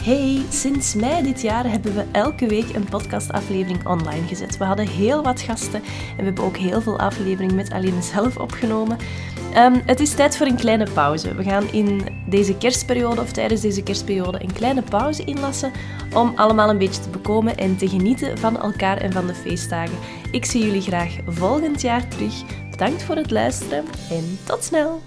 Hey, sinds mei dit jaar hebben we elke week een podcastaflevering online gezet. We hadden heel wat gasten en we hebben ook heel veel afleveringen met alleen zelf opgenomen. Ehm, het is tijd voor een kleine pauze. We gaan in deze kerstperiode of tijdens deze kerstperiode een kleine pauze inlassen om allemaal een beetje te bekomen en te genieten van elkaar en van de feestdagen. Ik zie jullie graag volgend jaar terug. Bedankt voor het luisteren en tot snel.